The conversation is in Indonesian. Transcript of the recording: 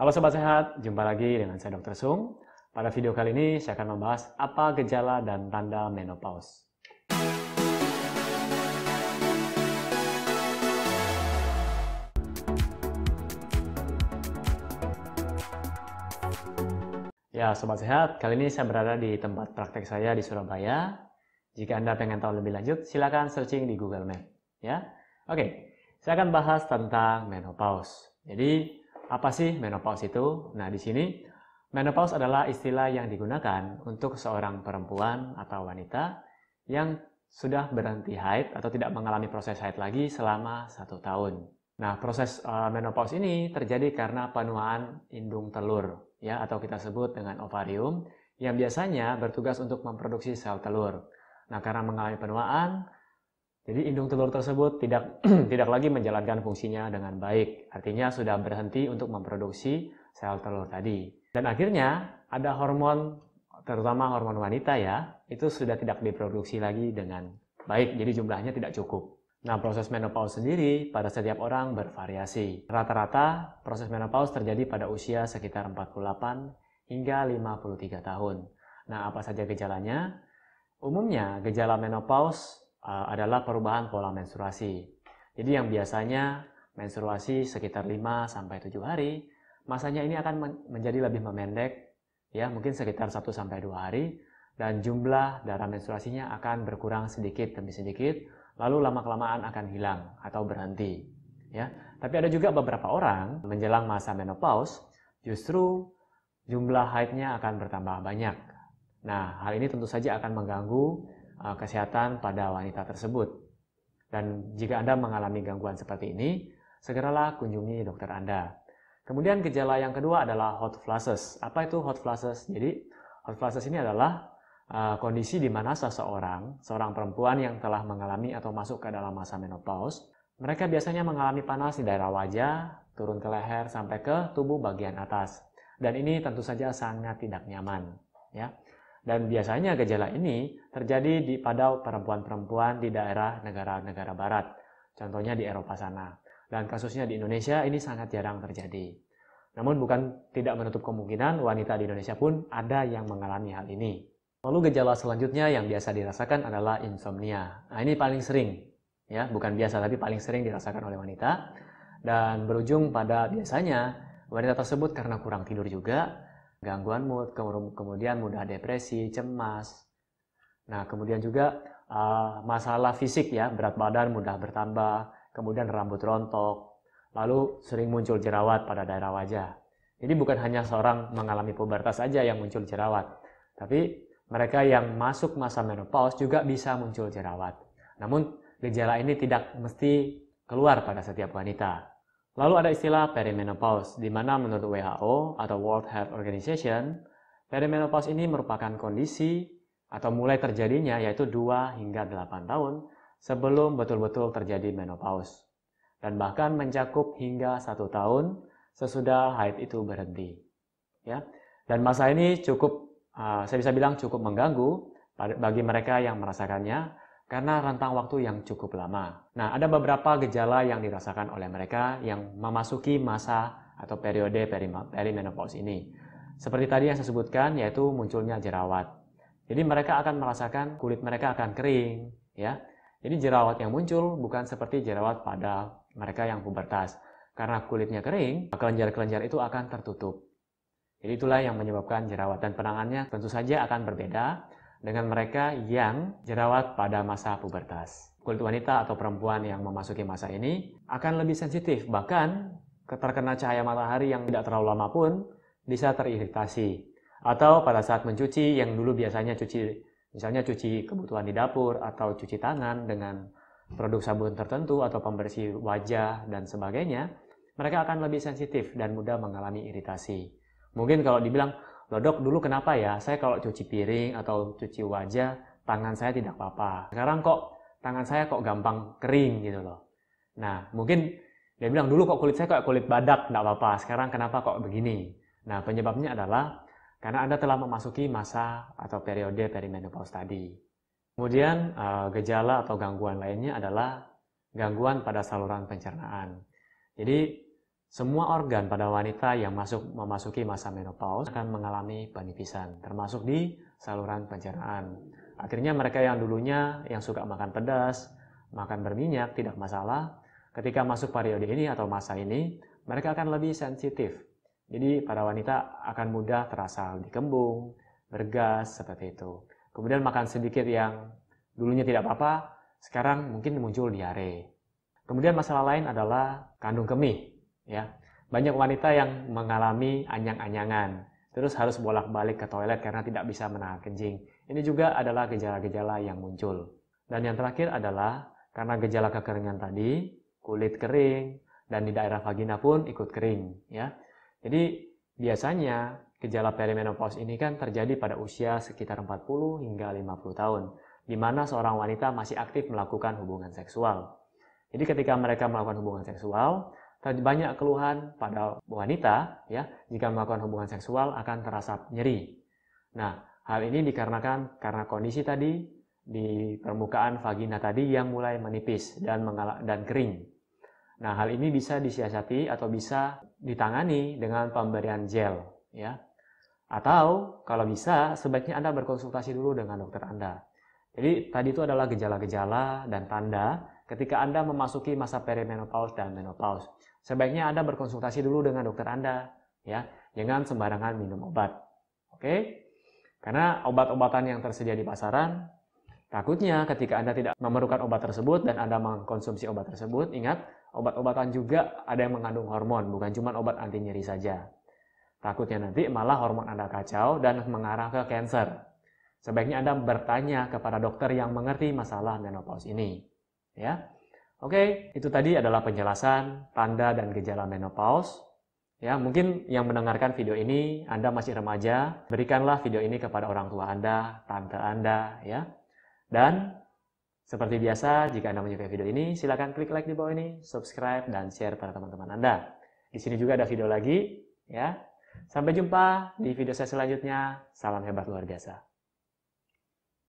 Halo Sobat Sehat, jumpa lagi dengan saya Dr. Sung. Pada video kali ini saya akan membahas apa gejala dan tanda menopause. Ya, Sobat Sehat, kali ini saya berada di tempat praktek saya di Surabaya. Jika Anda pengen tahu lebih lanjut, silakan searching di Google Map. Ya, Oke, saya akan bahas tentang menopause. Jadi, apa sih menopause itu? Nah, di sini menopause adalah istilah yang digunakan untuk seorang perempuan atau wanita yang sudah berhenti haid atau tidak mengalami proses haid lagi selama satu tahun. Nah, proses uh, menopause ini terjadi karena penuaan indung telur, ya, atau kita sebut dengan ovarium, yang biasanya bertugas untuk memproduksi sel telur. Nah, karena mengalami penuaan, jadi indung telur tersebut tidak tidak lagi menjalankan fungsinya dengan baik. Artinya sudah berhenti untuk memproduksi sel telur tadi. Dan akhirnya ada hormon terutama hormon wanita ya, itu sudah tidak diproduksi lagi dengan baik. Jadi jumlahnya tidak cukup. Nah, proses menopause sendiri pada setiap orang bervariasi. Rata-rata proses menopause terjadi pada usia sekitar 48 hingga 53 tahun. Nah, apa saja gejalanya? Umumnya, gejala menopause uh, adalah perubahan pola menstruasi. Jadi yang biasanya menstruasi sekitar 5 sampai 7 hari, masanya ini akan menjadi lebih memendek ya, mungkin sekitar 1 sampai 2 hari dan jumlah darah menstruasinya akan berkurang sedikit demi sedikit, lalu lama-kelamaan akan hilang atau berhenti. Ya. Tapi ada juga beberapa orang menjelang masa menopause justru jumlah haidnya akan bertambah banyak. Nah, hal ini tentu saja akan mengganggu kesehatan pada wanita tersebut. Dan jika Anda mengalami gangguan seperti ini, segeralah kunjungi dokter Anda. Kemudian gejala yang kedua adalah hot flashes. Apa itu hot flashes? Jadi hot flashes ini adalah uh, kondisi di mana seseorang, seorang perempuan yang telah mengalami atau masuk ke dalam masa menopause, mereka biasanya mengalami panas di daerah wajah, turun ke leher sampai ke tubuh bagian atas. Dan ini tentu saja sangat tidak nyaman, ya. Dan biasanya gejala ini terjadi di pada perempuan-perempuan di daerah negara-negara barat, contohnya di Eropa sana. Dan kasusnya di Indonesia ini sangat jarang terjadi. Namun bukan tidak menutup kemungkinan wanita di Indonesia pun ada yang mengalami hal ini. Lalu gejala selanjutnya yang biasa dirasakan adalah insomnia. Nah, ini paling sering, ya, bukan biasa tapi paling sering dirasakan oleh wanita dan berujung pada biasanya wanita tersebut karena kurang tidur juga gangguan mood, kemudian mudah depresi, cemas. Nah, kemudian juga uh, masalah fisik ya, berat badan mudah bertambah, kemudian rambut rontok, lalu sering muncul jerawat pada daerah wajah. Jadi bukan hanya seorang mengalami pubertas saja yang muncul jerawat, tapi mereka yang masuk masa menopause juga bisa muncul jerawat. Namun gejala ini tidak mesti keluar pada setiap wanita. Lalu ada istilah perimenopause, di mana menurut WHO atau World Health Organization, perimenopause ini merupakan kondisi atau mulai terjadinya yaitu 2 hingga 8 tahun sebelum betul-betul terjadi menopause. Dan bahkan mencakup hingga satu tahun sesudah haid itu berhenti. Ya, Dan masa ini cukup, uh, saya bisa bilang cukup mengganggu bagi mereka yang merasakannya karena rentang waktu yang cukup lama. Nah, ada beberapa gejala yang dirasakan oleh mereka yang memasuki masa atau periode perimenopause ini. Seperti tadi yang saya sebutkan, yaitu munculnya jerawat. Jadi mereka akan merasakan kulit mereka akan kering, ya. Jadi jerawat yang muncul bukan seperti jerawat pada mereka yang pubertas. Karena kulitnya kering, kelenjar-kelenjar itu akan tertutup. Jadi itulah yang menyebabkan jerawat dan penangannya tentu saja akan berbeda dengan mereka yang jerawat pada masa pubertas. Kulit wanita atau perempuan yang memasuki masa ini akan lebih sensitif, bahkan terkena cahaya matahari yang tidak terlalu lama pun bisa teriritasi. Atau pada saat mencuci yang dulu biasanya cuci misalnya cuci kebutuhan di dapur atau cuci tangan dengan produk sabun tertentu atau pembersih wajah dan sebagainya, mereka akan lebih sensitif dan mudah mengalami iritasi. Mungkin kalau dibilang, Loh dok, dulu kenapa ya? Saya kalau cuci piring atau cuci wajah, tangan saya tidak apa-apa. Sekarang kok tangan saya kok gampang kering gitu loh. Nah, mungkin dia bilang dulu kok kulit saya kayak kulit badak, tidak apa-apa. Sekarang kenapa kok begini? Nah, penyebabnya adalah karena Anda telah memasuki masa atau periode perimenopause tadi. Kemudian eh, gejala atau gangguan lainnya adalah gangguan pada saluran pencernaan. Jadi semua organ pada wanita yang masuk memasuki masa menopause akan mengalami penipisan, termasuk di saluran pencernaan. Akhirnya mereka yang dulunya yang suka makan pedas, makan berminyak tidak masalah. Ketika masuk periode ini atau masa ini, mereka akan lebih sensitif. Jadi pada wanita akan mudah terasa lebih kembung, bergas seperti itu. Kemudian makan sedikit yang dulunya tidak apa-apa, sekarang mungkin muncul diare. Kemudian masalah lain adalah kandung kemih. Ya, banyak wanita yang mengalami anyang-anyangan, terus harus bolak-balik ke toilet karena tidak bisa menahan kencing. Ini juga adalah gejala-gejala yang muncul. Dan yang terakhir adalah karena gejala kekeringan tadi, kulit kering, dan di daerah vagina pun ikut kering. Ya, jadi biasanya gejala perimenopause ini kan terjadi pada usia sekitar 40 hingga 50 tahun, di mana seorang wanita masih aktif melakukan hubungan seksual. Jadi ketika mereka melakukan hubungan seksual, banyak keluhan pada wanita ya jika melakukan hubungan seksual akan terasa nyeri. Nah, hal ini dikarenakan karena kondisi tadi di permukaan vagina tadi yang mulai menipis dan dan kering. Nah, hal ini bisa disiasati atau bisa ditangani dengan pemberian gel, ya. Atau kalau bisa, sebaiknya Anda berkonsultasi dulu dengan dokter Anda. Jadi tadi itu adalah gejala-gejala dan tanda ketika Anda memasuki masa perimenopause dan menopause. Sebaiknya Anda berkonsultasi dulu dengan dokter Anda, ya. Jangan sembarangan minum obat. Oke? Karena obat-obatan yang tersedia di pasaran Takutnya ketika Anda tidak memerlukan obat tersebut dan Anda mengkonsumsi obat tersebut, ingat obat-obatan juga ada yang mengandung hormon, bukan cuma obat anti nyeri saja. Takutnya nanti malah hormon Anda kacau dan mengarah ke cancer. Sebaiknya Anda bertanya kepada dokter yang mengerti masalah menopause ini. Ya. Oke, itu tadi adalah penjelasan tanda dan gejala menopause. Ya, mungkin yang mendengarkan video ini Anda masih remaja, berikanlah video ini kepada orang tua Anda, tante Anda, ya dan seperti biasa, jika Anda menyukai video ini, silakan klik like di bawah ini, subscribe, dan share pada teman-teman Anda. Di sini juga ada video lagi, ya. Sampai jumpa di video saya selanjutnya. Salam hebat luar biasa.